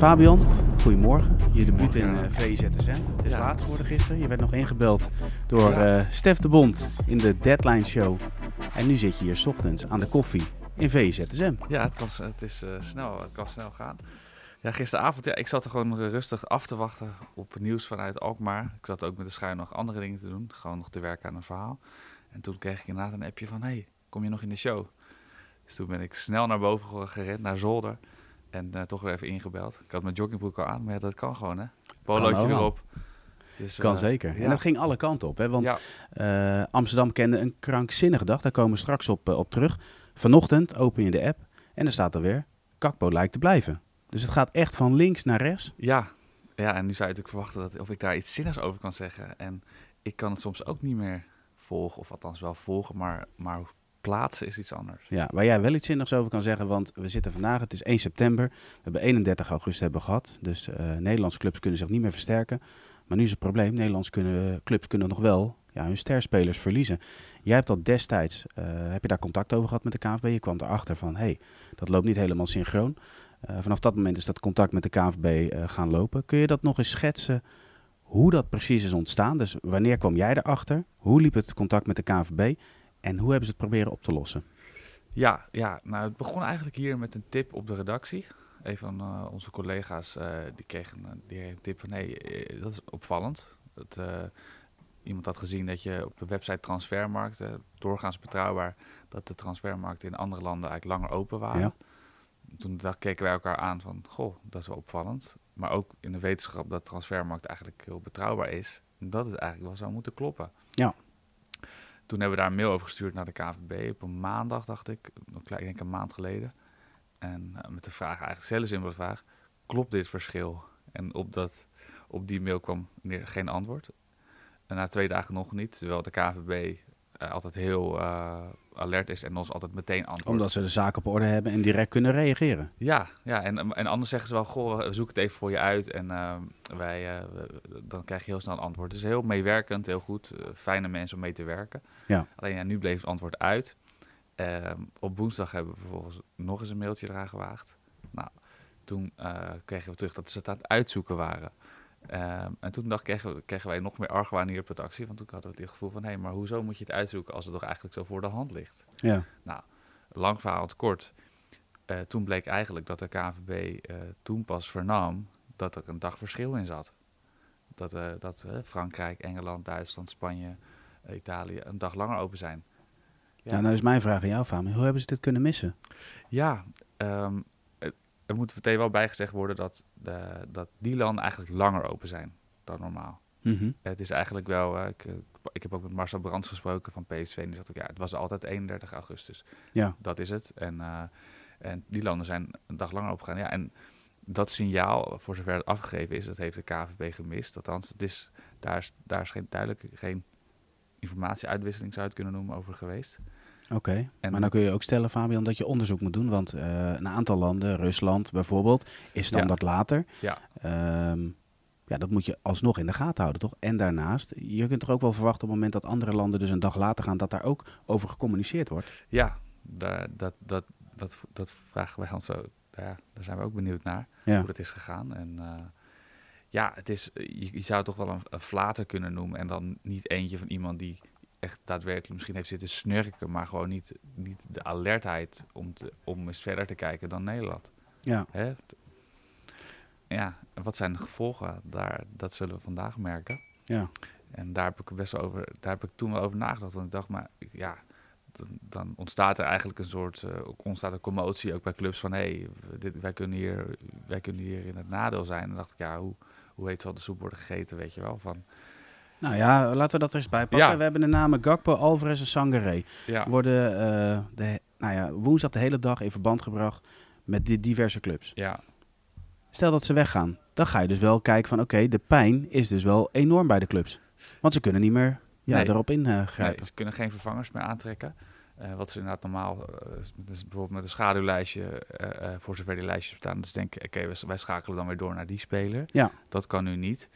Fabian, goedemorgen. Je debuut in Goedemorgen. eh VZSM. Het is Ja. laat geworden gisteren. Je werd nog ingebeld door eh, Stef de Bond in de Deadline Show. En nu zit je hier 's ochtends aan de koffie in VZSM. Ja, het, was, het is eh, snel. Het kan snel gaan. Ja, gisteravond, ja, ik zat er gewoon rustig af te wachten op nieuws vanuit Alkmaar. Ik zat ook met de schuin nog andere dingen te doen. Gewoon nog te werken aan een verhaal. En toen kreeg ik inderdaad een appje van, hey, kom je nog in de show? Dus toen ben ik snel naar boven ge- gerend, naar Zolder. En eh, toch weer even ingebeld. Ik had mijn joggingbroek al aan, maar ja, dat kan gewoon, hè? Polootje erop. Dus, Kan eh, zeker. ja. En dat ging alle kanten op. Hè? Want ja, eh, Amsterdam kende een krankzinnige dag. Daar komen we straks op, op terug. Vanochtend open je de app en er staat er weer... Kakpo lijkt te blijven. Dus het gaat echt van links naar rechts. Ja. ja, en nu zou je natuurlijk verwachten dat of ik daar iets zinnigs over kan zeggen. En ik kan het soms ook niet meer volgen, of althans wel volgen, maar, maar plaatsen is iets anders. Ja, waar jij wel iets zinnigs over kan zeggen, want we zitten vandaag, het is 1 september. We hebben 31 augustus hebben gehad, dus eh Nederlandse clubs kunnen zich niet meer versterken. Maar nu is het probleem, Nederlandse kunnen, clubs kunnen nog wel ja, hun sterspelers verliezen. Jij hebt dat destijds, eh, heb je daar contact over gehad met de KNVB? Je kwam erachter van, hé, hey, dat loopt niet helemaal synchroon. Eh, vanaf dat moment is dat contact met de KNVB gaan lopen. Kun je dat nog eens schetsen, hoe dat precies is ontstaan? Dus wanneer kwam jij erachter? Hoe liep het contact met de KNVB? En hoe hebben ze het proberen op te lossen? Ja, ja, nou het begon eigenlijk hier met een tip op de redactie. Een van eh, onze collega's eh, die kreeg een, die kreeg een tip van, nee, eh, dat is opvallend. Dat, eh, iemand had gezien dat je op de website Transfermarkt, eh, doorgaans betrouwbaar, dat de transfermarkten in andere landen eigenlijk langer open waren. Ja. Toen dacht, keken wij elkaar aan van, goh, dat is wel opvallend. Maar ook in de wetenschap dat transfermarkt eigenlijk heel betrouwbaar is. Dat het eigenlijk wel zou moeten kloppen. Ja. Toen hebben we daar een mail over gestuurd naar de KVB op een maandag, dacht ik. Ik denk een maand geleden. En eh, met de vraag, eigenlijk een hele simpele vraag. Klopt dit verschil? En op, dat, op die mail kwam geen antwoord. En na twee dagen nog niet. Terwijl de KVB eh, altijd heel eh, alert is en ons altijd meteen antwoordt. Omdat ze de zaak op orde hebben en direct kunnen reageren. Ja, ja en, en anders zeggen ze wel, goh, we zoeken het even voor je uit en wij, eh, we- dan krijg je heel snel een antwoord. Dus heel meewerkend, heel goed, fijne mensen om mee te werken. Ja. Alleen ja, nu bleef het antwoord uit. Ehm, op woensdag hebben we vervolgens nog eens een mailtje eraan gewaagd. Nou, toen kregen we terug dat ze het aan het uitzoeken waren. Ehm, en toen dacht, kregen, kregen wij nog meer argwaan hier op de actie. Want toen hadden we het gevoel van, hé, maar hoezo moet je het uitzoeken als het toch eigenlijk zo voor de hand ligt? Ja. lang verhaal het kort. Eh, toen bleek eigenlijk dat de KNVB eh, toen pas vernam dat er een dag verschil in zat. Dat, eh, dat Frankrijk, Engeland, Duitsland, Spanje, Italië een dag langer open zijn. Ja. nou is mijn vraag aan jou, Fabian. Hoe hebben ze dit kunnen missen? Ja, ehm, het- er moet meteen wel bijgezegd worden dat, de, dat die landen eigenlijk langer open zijn dan normaal. Mhm. Het is eigenlijk wel, eh, ik, eh, ik heb ook met Marcel Brands gesproken van PSV en die zegt ook, ja, het was altijd 31 augustus. Ja. Dat is het. En, eh, en die landen zijn een dag langer opgegaan. Ja, en dat signaal, voor zover het afgegeven is, dat heeft de KVB gemist. Althans, het is, daar, is, daar is geen duidelijk geen informatieuitwisseling, zou je het kunnen noemen, over geweest. Oké. Maar dan kun je ook stellen, Fabian, dat je onderzoek moet doen. Want eh, een aantal landen, Rusland bijvoorbeeld, is standaard later. Ja. Ehm, ja, dat moet je alsnog in de gaten houden, toch? En daarnaast, je kunt toch ook wel verwachten op het moment dat andere landen dus een dag later gaan, dat daar ook over gecommuniceerd wordt. Ja, daar, dat, dat, dat, dat vragen wij ons zo. Ja, daar zijn we ook benieuwd naar. Ja. hoe dat is gegaan. En eh, ja, het is, je, je zou het toch wel een, een flater kunnen noemen. En dan niet eentje van iemand die echt daadwerkelijk misschien heeft zitten snurken, maar gewoon niet, niet de alertheid om, te, om eens verder te kijken dan Nederland. Ja. Hè? Ja, en wat zijn de gevolgen? Daar, dat zullen we vandaag merken. Ja. En daar heb ik best wel over, daar heb ik toen wel over nagedacht. Want ik dacht, maar ja, dan, dan ontstaat er eigenlijk een soort, ook ontstaat een commotie ook bij clubs van, hé, hey, dit, wij, kunnen hier, wij kunnen hier in het nadeel zijn. En dan dacht ik, ja, hoe, hoe heet zal de soep worden gegeten, weet je wel? Van, Nou ja, laten we dat er eens bij pakken. Ja. We hebben de namen Gakpo, Alvarez en Sangaré. ja, Worden eh, de, nou ja, woensdag de hele dag in verband gebracht met die diverse clubs. ja, Stel dat ze weggaan, dan ga je dus wel kijken van oké, de pijn is dus wel enorm bij de clubs. Want ze kunnen niet meer ja, Nee. erop nee, ingrijpen. ze kunnen geen vervangers meer aantrekken. Eh, wat ze inderdaad normaal, eh, is bijvoorbeeld met een schaduwlijstje, eh, eh, voor zover die lijstjes bestaan, dus denken, oké, wij, wij schakelen dan weer door naar die speler. Ja. Dat kan nu niet.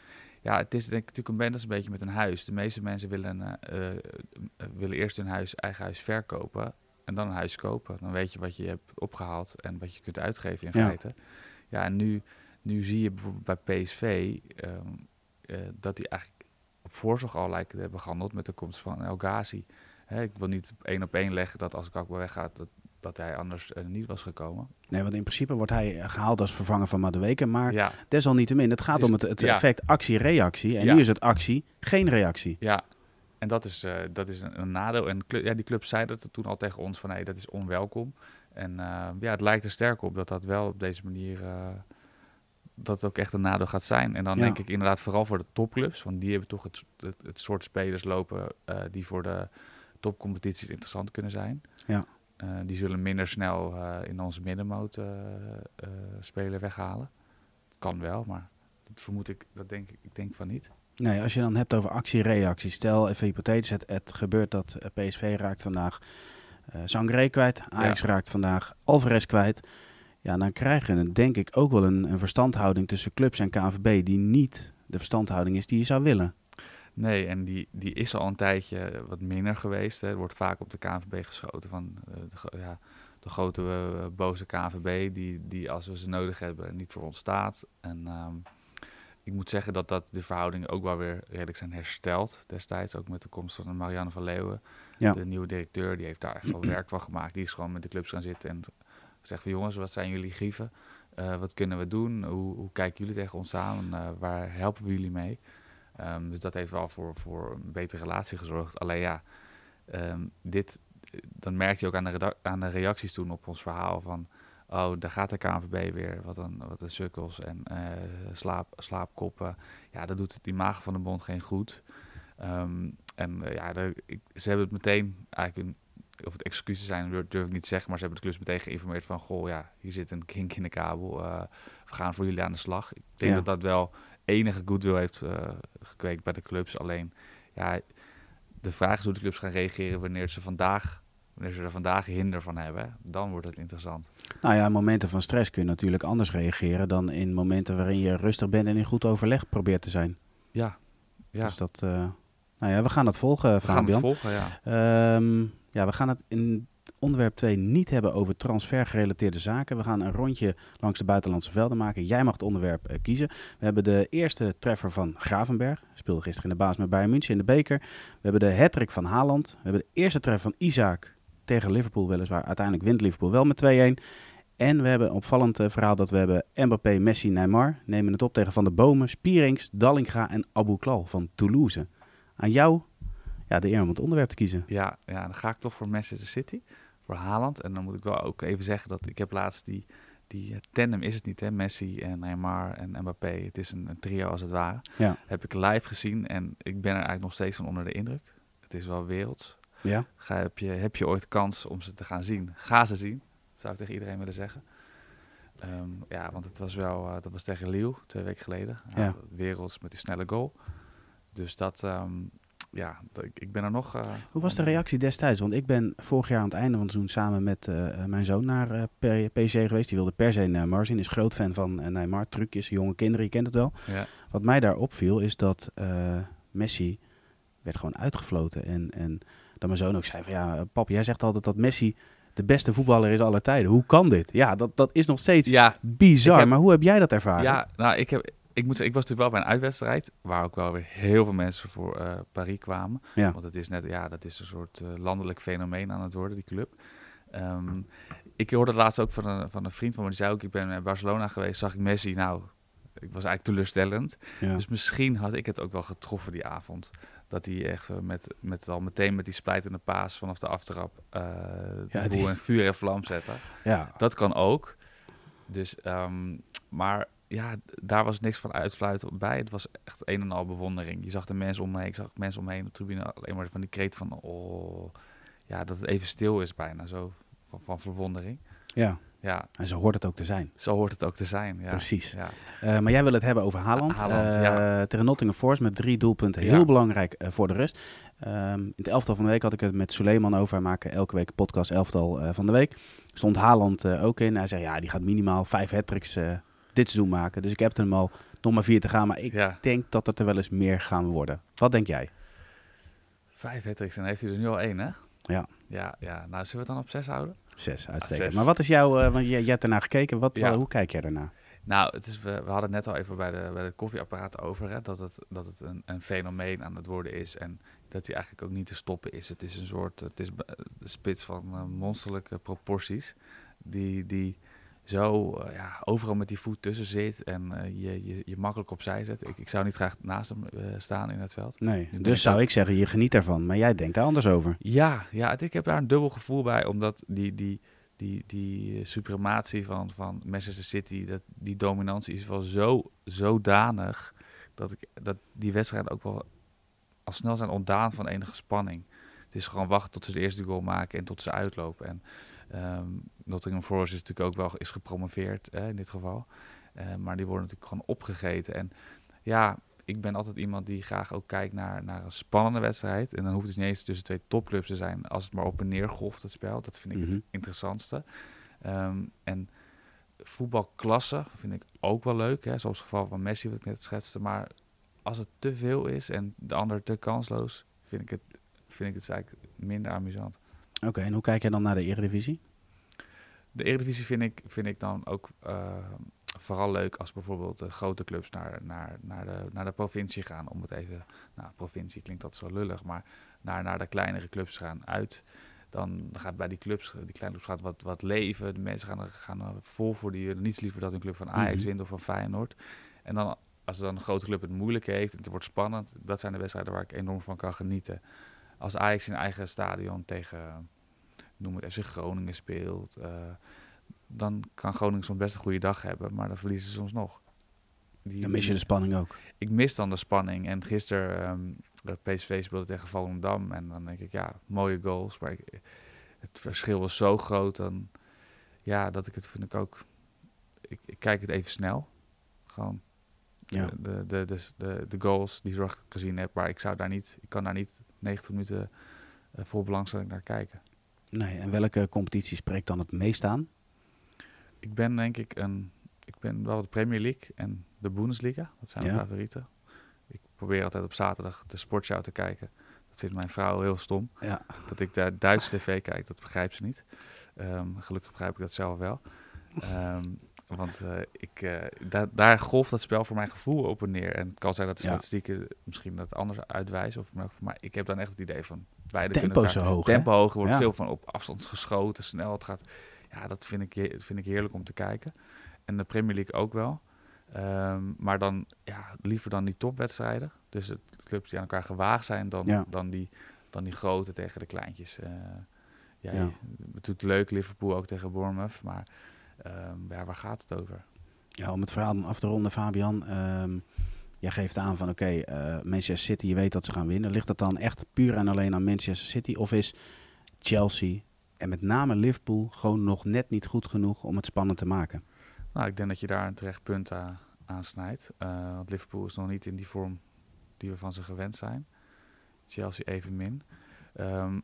Ja, het is denk ik natuurlijk een, dat is een beetje met een huis. De meeste mensen willen, eh, eh, eh, willen eerst hun huis, eigen huis verkopen en dan een huis kopen. Dan weet je wat je hebt opgehaald en wat je kunt uitgeven in feite. Ja, en nu, Nu zie je bijvoorbeeld bij PSV ehm, eh, dat die eigenlijk op voorzorg al lijken te hebben gehandeld met de komst van El Ghazi. Hè, ik wil niet één op één leggen dat als Gakpo weggaat, dat, dat hij anders eh, niet was gekomen. Nee, want in principe wordt hij eh, gehaald als vervanger van Madueke. Maar Ja, desalniettemin, het gaat is- om het, het ja. effect actie-reactie. En Ja. nu is het actie, geen reactie. ja. En dat is, eh, dat is een, een nadeel. En clu- ja, die club zei dat toen al tegen ons van hey, dat is onwelkom. En ja, het lijkt er sterk op dat dat wel op deze manier dat het ook echt een nadeel gaat zijn. En dan denk ik inderdaad vooral voor de topclubs, want die hebben toch het, het, het soort spelers lopen die voor de topcompetities interessant kunnen zijn. Ja. Eh, die zullen minder snel eh, in onze middenmoot eh, speler weghalen. Het kan wel, maar dat vermoed ik, dat denk ik, ik denk van niet. Nee, als je dan hebt over actie-reactie. Stel even hypothetisch, het, het gebeurt dat PSV raakt vandaag Sangré kwijt. Ajax raakt vandaag Alvarez kwijt. Ja, dan krijg je denk ik ook wel een, een verstandhouding tussen clubs en KNVB die niet de verstandhouding is die je zou willen. Nee, en die, die is al een tijdje wat minder geweest. Hè. Er wordt vaak op de KNVB geschoten van eh, de, ja, de grote eh, boze KNVB, die, die als we ze nodig hebben niet voor ons staat. En ehm, ik moet zeggen dat, dat de verhoudingen ook wel weer redelijk zijn hersteld destijds. Ook met de komst van Marianne van Leeuwen, Ja. de nieuwe directeur. Die heeft daar echt wel werk van gemaakt. Die is gewoon met de clubs gaan zitten en zegt van jongens, wat zijn jullie grieven? Eh, wat kunnen we doen? Hoe, hoe kijken jullie tegen ons aan? Waar helpen we jullie mee? Ehm, dus dat heeft wel voor, voor een betere relatie gezorgd. Alleen ja, ehm, dit, dan merkte je ook aan de, aan de reacties toen op ons verhaal van... Oh, daar gaat de KNVB weer. Wat een, wat een sukkels en eh, slaap, slaapkoppen. Ja, dat doet het imago van de bond geen goed. Ehm, en eh, ja, de, ik, ze hebben het meteen eigenlijk... Een, of het excuses zijn, durf, ik niet te zeggen. Maar ze hebben de clubs meteen geïnformeerd van... Goh, ja, hier zit een kink in de kabel. eh, we gaan voor jullie aan de slag. Ik denk Ja. dat dat wel enige goodwill heeft eh, gekweekt bij de clubs. Alleen, ja, de vraag is hoe de clubs gaan reageren wanneer ze vandaag, wanneer ze er vandaag hinder van hebben. Dan wordt het interessant. Nou ja, in momenten van stress kun je natuurlijk anders reageren dan in momenten waarin je rustig bent en in goed overleg probeert te zijn. Ja, ja. Dus dat, eh, nou ja, we gaan het volgen, we gaan Fabian. het volgen, ja. Ehm, ja, we gaan het in onderwerp 2 niet hebben over transfergerelateerde zaken. We gaan een rondje langs de buitenlandse velden maken. Jij mag het onderwerp eh, kiezen. We hebben de eerste treffer van Gravenberg. Speelde gisteren in de baas met Bayern München in de beker. We hebben de hattrick van Haaland. We hebben de eerste treffer van Isaac tegen Liverpool weliswaar. Uiteindelijk wint Liverpool wel met 2-1. En we hebben een opvallend eh, verhaal dat we hebben Mbappé, Messi, Neymar. Nemen het op tegen Van de Bomen, Spierings, Dallinga en Abu Klal van Toulouse. Aan jou ja, de eer om het onderwerp te kiezen. Ja, ja, dan ga ik toch voor Manchester City, voor Haaland. En dan moet ik wel ook even zeggen dat ik heb laatst die, die eh, tandem is het niet, hè? Messi en Neymar en Mbappé. Het is een, een trio als het ware. Ja. Heb ik live gezien en ik ben er eigenlijk nog steeds van onder de indruk. Het is wel werelds. Ja? Ga, heb, je, heb je ooit kans om ze te gaan zien? Ga ze zien, zou ik tegen iedereen willen zeggen. Ehm, ja, want het was wel, eh, dat was tegen Lille twee weken geleden. Ja. werelds met die snelle goal. Dus dat, ehm, ja, ik, ben er nog... eh, Hoe was de reactie destijds? Want ik ben vorig jaar aan het einde van het seizoen samen met eh, eh, mijn zoon naar eh, P- PSG geweest. Die wilde per se Neymar zien. Is groot fan van Neymar. Trucjes, jonge kinderen, je kent het wel. Ja, Wat mij daar opviel is dat Messi werd gewoon uitgefloten. En, en dat mijn zoon ook zei van ja, pap, jij zegt altijd dat Messi de beste voetballer is aller tijden. Hoe kan dit? Ja, dat, dat is nog steeds ja, bizar. Heb- Maar hoe heb jij dat ervaren? ja nou, ik, heb, ik, moet zeggen, ik was natuurlijk wel bij een uitwedstrijd... waar ook wel weer heel veel mensen voor eh, Paris kwamen. Ja. Want het is net, ja, dat is een soort eh, landelijk fenomeen aan het worden, die club. Ehm, ik hoorde het laatst ook van een, van een vriend van me, die zei ook, ik ben in Barcelona geweest, zag ik Messi, nou, ik was eigenlijk teleurstellend. Ja. Dus misschien had ik het ook wel getroffen die avond. Dat hij echt eh, met, met al meteen met die splijtende paas vanaf de aftrap eh Ja, de boel die- in vuur en vlam zetten. ja. Dat kan ook. Dus, ehm, maar ja, daar was niks van uitfluiten bij. Het was echt een en al bewondering. Je zag de mensen om me heen, ik zag mensen om me heen op de tribune alleen maar van die kreet van, oh, ja, dat het even stil is bijna, zo van, van verwondering. ja, Ja, en zo hoort het ook te zijn. zo hoort het ook te zijn. Ja. Precies. Ja. Eh, maar jij wil het hebben over Haaland. Haaland, ja. Tegen Nottingham Forest met drie doelpunten. Heel Ja. belangrijk eh, voor de rust. Ehm, in het elftal van de week had ik het met Suleiman over. Wij maken elke week podcast elftal van de week. Stond Haaland ook in. Hij zei ja, die gaat minimaal vijf hat-tricks eh, dit seizoen maken. Dus ik heb hem al nog maar vier te gaan. Maar ik ja. denk dat het er wel eens meer gaan worden. Wat denk jij? Vijf hat en dan heeft hij er nu al één, hè? Ja. Ja, ja. Nou, zullen we het dan op zes houden? Zes, uitstekend. zes. Maar wat is jouw, eh, want jij, jij hebt ernaar gekeken. Wat, Ja. hoe kijk jij daarna? Nou, het is, we, we hadden het net al even bij de, bij de koffieapparaat over, hè, dat het, dat het een, een fenomeen aan het worden is en dat hij eigenlijk ook niet te stoppen is. Het is een soort, het is de spits van eh, monsterlijke proporties, die, die zo eh, ja, overal met die voet tussen zit en eh, je, je, je makkelijk opzij zet. Ik, ik zou niet graag naast hem eh, staan in het veld. Nee, Ik dus zou dat- ik zeggen, je geniet ervan. Maar jij denkt daar anders over. Ja, ja, het- ik heb daar een dubbel gevoel bij, omdat die, die, die, die suprematie van, van Manchester City, dat, die dominantie is wel zo zodanig dat, ik, dat die wedstrijden ook wel al snel zijn ontdaan van enige spanning. Het is gewoon wachten tot ze de eerste goal maken en tot ze uitlopen. En ehm Nottingham Forest is natuurlijk ook wel is gepromoveerd in dit geval. Eh, maar die worden natuurlijk gewoon opgegeten. En ja, ik ben altijd iemand die graag ook kijkt naar, naar een spannende wedstrijd. En dan hoeft het niet eens tussen twee topclubs te zijn. Als het maar op en neer golft, het spel. Dat vind ik Mhm. het interessantste. Ehm, en voetbalklasse vind ik ook wel leuk. Hè? Zoals het geval van Messi, wat ik net schetste. Maar als het te veel is en de ander te kansloos, vind ik het, vind ik het eigenlijk minder amusant. Oké, en hoe kijk jij dan naar de Eredivisie? De Eredivisie vind ik, vind ik dan ook eh, vooral leuk als bijvoorbeeld de grote clubs naar, naar, naar, de, naar de provincie gaan. Om het even, nou, provincie klinkt dat zo lullig, maar naar, naar de kleinere clubs gaan uit. Dan gaat bij die clubs, die kleine clubs gaat wat, wat leven. De mensen gaan er, gaan er vol voor. Die niets liever dat een club van Ajax Mhm. wint of van Feyenoord. En dan als dan een grote club het moeilijk heeft en het wordt spannend, dat zijn de wedstrijden waar ik enorm van kan genieten. Als Ajax in eigen stadion tegen, noem het FC Groningen speelt, eh, dan kan Groningen soms best een goede dag hebben, maar dan verliezen ze soms nog. Die, Dan mis je de spanning ook. ik mis dan de spanning. En gisteren ehm PSV speelde tegen Volendam en dan denk ik, ja, mooie goals, maar ik, het verschil was zo groot dan, ja, dat ik het vind ik ook, ik, ik kijk het even snel, gewoon Ja. de, de, de, de, de goals die zorg ik gezien heb, maar ik zou daar niet, ik kan daar niet 90 minuten eh, vol belangstelling naar kijken. Nee, en welke competitie spreekt dan het meest aan? Ik ben denk ik een, ik ben wel de Premier League en de Bundesliga, dat zijn mijn Ja. favorieten. Ik probeer altijd op zaterdag de sportshow te kijken. Dat vindt mijn vrouw heel stom. Ja. Dat ik daar Duitse tv kijk, dat begrijpt ze niet. Ehm, gelukkig begrijp ik dat zelf wel. Ehm, want eh, ik, eh, da- daar golft dat spel voor mijn gevoel op en neer. En het kan zijn dat de Ja. statistieken misschien dat anders uitwijzen. Of, maar, ik heb dan echt het idee van... Beide Tempo zo hoog? Tempo hoog, er wordt Ja. veel van op afstand geschoten, snel. Het gaat, ja, dat vind ik, vind ik heerlijk om te kijken. En de Premier League ook wel. Ehm, maar dan ja, liever dan die topwedstrijden. Dus het clubs die aan elkaar gewaagd zijn dan, Ja. dan, die, dan die grote tegen de kleintjes. Eh, ja, Ja. natuurlijk leuk, Liverpool ook tegen Bournemouth. Maar ehm, ja, waar gaat het over? Ja, om het verhaal af te ronden, Fabian. ehm, jij geeft aan van oké, eh, Manchester City, je weet dat ze gaan winnen. Ligt dat dan echt puur en alleen aan Manchester City? Of is Chelsea en met name Liverpool gewoon nog net niet goed genoeg om het spannend te maken? Nou, ik denk dat je daar een terecht punt aan, aan snijdt. Eh, want Liverpool is nog niet in die vorm die we van ze gewend zijn. Chelsea evenmin. Ehm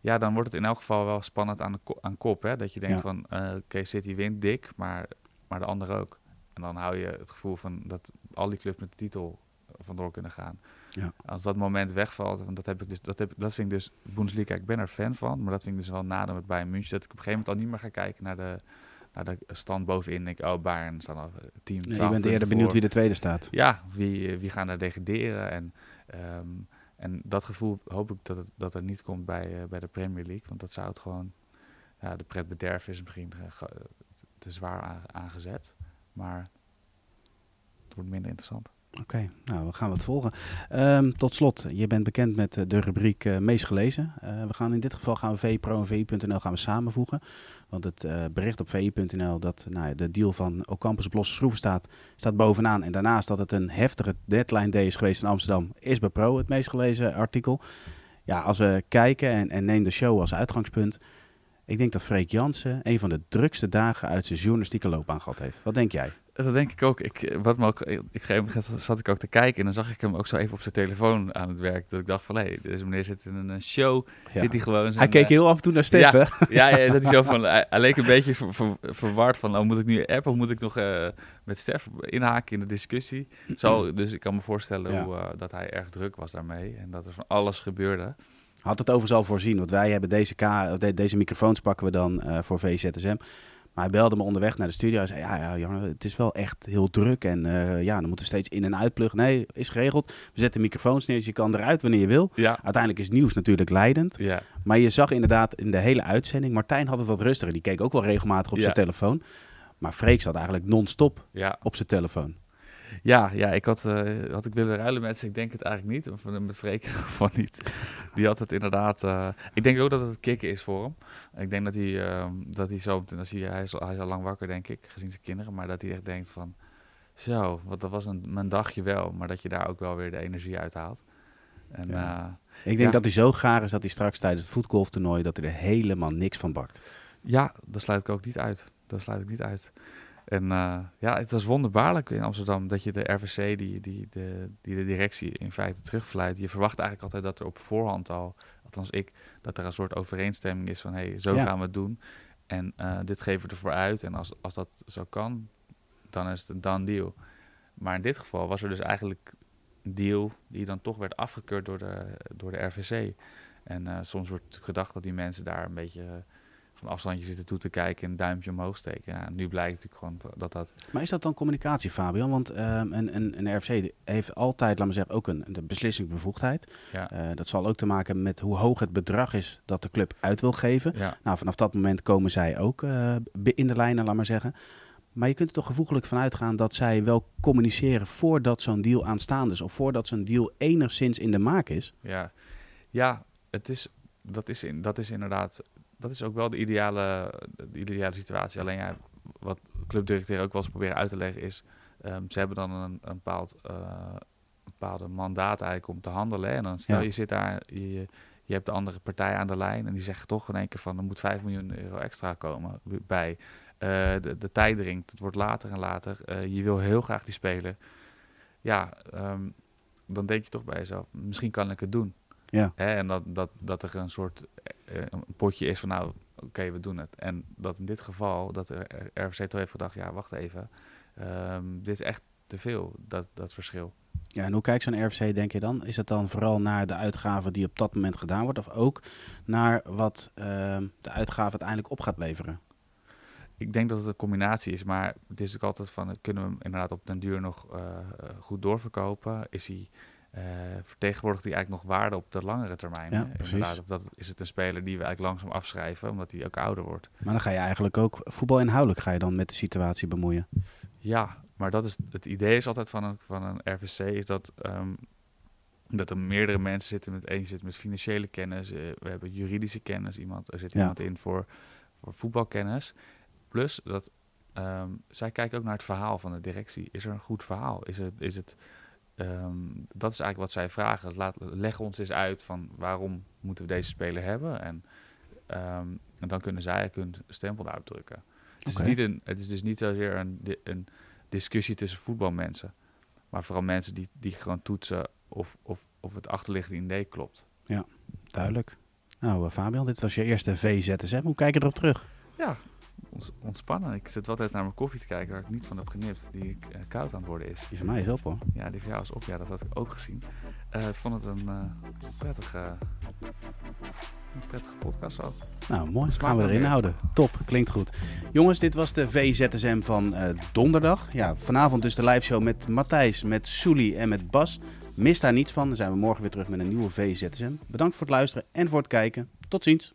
ja, dan wordt het in elk geval wel spannend aan, de ko- aan kop. Hè? Dat je denkt Ja. van, eh oké, City wint dik, maar, maar de ander ook. En dan hou je het gevoel van dat al die clubs met de titel vandoor kunnen gaan. Ja. Als dat moment wegvalt, want dat, heb ik dus, dat, heb, dat vind ik dus, Bundesliga, ik ben er fan van, maar dat vind ik dus wel nadeel met Bayern München, dat ik op een gegeven moment al niet meer ga kijken naar de, naar de stand bovenin. Denk, ik, oh, Bayern staan al eh, 10, Nee, 12 je bent eerder benieuwd voor. wie de tweede staat. Ja, wie, eh, wie gaan er degraderen? En, ehm, en dat gevoel hoop ik dat het, dat er niet komt bij, eh, bij de Premier League. Want dat zou het gewoon... Ja, de pret bederf is misschien te zwaar aan- aangezet. Maar het wordt minder interessant. Oké, nou we gaan wat volgen. Ehm, tot slot, je bent bekend met eh, de rubriek eh, meest gelezen. Eh, we gaan in dit geval gaan we VPRO en VI.nl gaan we samenvoegen. Want het bericht op VI.nl dat nou, de deal van Ocampus op schroeven staat, staat bovenaan. En daarnaast dat het een heftige deadline day is geweest in Amsterdam, is bij Pro het meest gelezen artikel. Ja, als we kijken en, en neem de show als uitgangspunt. Ik denk dat Freek Jansen een van de drukste dagen uit zijn journalistieke loopbaan gehad heeft. Wat denk jij? Dat denk ik ook. Ik, eh, wat me ook ik, op een gegeven moment zat ik ook te kijken en dan zag ik hem ook zo even op zijn telefoon aan het werk. Dat ik dacht van, hé, deze meneer zit in een show. Ja. Zit hij gewoon Hij keek eh, heel af en toe naar Steffen. Ja, ja, dat hij zo van, hij, hij leek een beetje ver- ver- verward van, oh, moet ik nu appen of moet ik nog eh, met Stef inhaken in de discussie? Zo, dus ik kan me voorstellen Ja. hoe, eh, dat hij erg druk was daarmee en dat er van alles gebeurde. Had het overigens al voorzien, want wij hebben deze, ka de- deze microfoons pakken we dan eh, voor VZSM. Maar hij belde me onderweg naar de studio. Hij zei, ja, ja jongen, het is wel echt heel druk. En eh, ja, dan moeten we steeds in- en uitpluggen. Nee, is geregeld. We zetten microfoons neer, dus je kan eruit wanneer je wil. Ja. Uiteindelijk is nieuws natuurlijk leidend. Ja. Maar je zag inderdaad in de hele uitzending... Martijn had het wat rustiger. Die keek ook wel regelmatig op zijn telefoon. Maar Freek zat eigenlijk non-stop Ja. op zijn telefoon. Ja, ja, ik had, eh, had ik willen ruilen met ze. Ik denk het eigenlijk niet. Of eh, met Freek geval niet. Die had het inderdaad... eh, ik denk ook dat het kicken is voor hem. Ik denk dat hij, ehm, dat hij zo... Als hij, hij, is, al- hij is al lang wakker, denk ik, gezien zijn kinderen. Maar dat hij echt denkt van... Zo, wat, dat was een, mijn dagje wel. Maar dat je daar ook wel weer de energie uit haalt. En ja, Ik denk Ja. dat hij zo gaar is dat hij straks tijdens het voetgolftoernooi... dat hij er helemaal niks van bakt. ja, dat sluit ik ook niet uit. Dat sluit ik niet uit. En eh, ja, het was wonderbaarlijk in Amsterdam dat je de RVC, die, die, de, die de directie in feite terugfluit. Je verwacht eigenlijk altijd dat er op voorhand al, althans ik, dat er een soort overeenstemming is van hé, hey, zo Ja. gaan we het doen. En eh, dit geven we ervoor uit. En als, als dat zo kan, dan is het een done deal. Maar in dit geval was er dus eigenlijk een deal die dan toch werd afgekeurd door de, door de RVC. En eh, soms wordt gedacht dat die mensen daar een beetje van afstandje zitten toe te kijken en een duimpje omhoog steken. Ja, nu blijkt natuurlijk gewoon dat dat... Maar is dat dan communicatie, Fabian? Want ehm, een, een, een RFC heeft altijd, laat me zeggen, ook een de beslissingsbevoegdheid. Ja, Eh, dat zal ook te maken hebben met hoe hoog het bedrag is dat de club uit wil geven. ja, Nou, vanaf dat moment komen zij ook eh, in de lijnen, laat maar zeggen. Maar je kunt er toch gevoeglijk van uitgaan dat zij wel communiceren voordat zo'n deal aanstaande is. Of voordat zo'n deal enigszins in de maak is. ja. ja het is, dat, is in, dat is inderdaad... Dat is ook wel de ideale, de ideale situatie. Alleen ja, wat clubdirecteur ook wel eens proberen uit te leggen is... ehm, ze hebben dan een, een bepaald, eh, een bepaalde mandaat eigenlijk om te handelen. hè. En dan stel Ja. je zit daar, je, je hebt de andere partij aan de lijn... en die zegt toch in één keer van... er moet 5 miljoen euro extra komen bij... Eh, de, de tijd dringt, het wordt later en later. Eh, je wil heel graag die speler. Ja, ehm, dan denk je toch bij jezelf, misschien kan ik het doen. Ja. Hè, en dat, dat, dat er een soort een potje is van nou, oké, we doen het. En dat in dit geval, dat de RFC toch heeft gedacht, ja, wacht even. ehm, dit is echt te veel, dat, dat verschil. Ja, en hoe kijkt zo'n RFC, denk je dan? Is het dan vooral naar de uitgaven die op dat moment gedaan wordt? Of ook naar wat ehm, de uitgave uiteindelijk op gaat leveren? Ik denk dat het een combinatie is, maar het is ook altijd van, eh, kunnen we hem inderdaad op den duur nog eh, eh, goed doorverkopen? Is hij, eh, vertegenwoordigt hij eigenlijk nog waarde op de langere termijn? Ja, precies. Inderdaad, dat, is het een speler die we eigenlijk langzaam afschrijven, omdat hij ook ouder wordt? Maar dan ga je eigenlijk ook voetbalinhoudelijk ga je dan met de situatie bemoeien. Ja, maar dat is het idee is altijd van een, van een RVC is dat, ehm, dat er meerdere mensen zitten met één zit met financiële kennis, eh, we hebben juridische kennis, iemand, er zit Ja. iemand in voor, voor voetbalkennis. Plus dat ehm, zij kijken ook naar het verhaal van de directie. Is er een goed verhaal? Is het, is het ehm, dat is eigenlijk wat zij vragen. Laat, leg ons eens uit van waarom moeten we deze speler hebben en, ehm, en dan kunnen zij hun stempel daarop drukken. Het, Oké. is niet een, het is dus niet zozeer een, een discussie tussen voetbalmensen. Maar vooral mensen die, die gewoon toetsen of, of, of het achterliggende idee klopt. Duidelijk. Nou, eh, Fabian, dit was je eerste VZSM. Hoe kijk je erop terug? Ja, ontspannen. Ik zit altijd naar mijn koffie te kijken waar ik niet van heb genipt. Die eh, koud aan het worden is. Die van mij is op hoor. Ja, die van jou is op. Ja, dat had ik ook gezien. Eh, ik vond het een eh, prettige, een prettige podcast zo. Nou, mooi. Smaakt Gaan we erin weer. houden. Top, klinkt goed. Jongens, dit was de VZSM van donderdag. Ja, vanavond dus de live show met Matthijs, met Soelie en met Bas. Mis daar niets van. Dan zijn we morgen weer terug met een nieuwe VZSM. Bedankt voor het luisteren en voor het kijken. Tot ziens.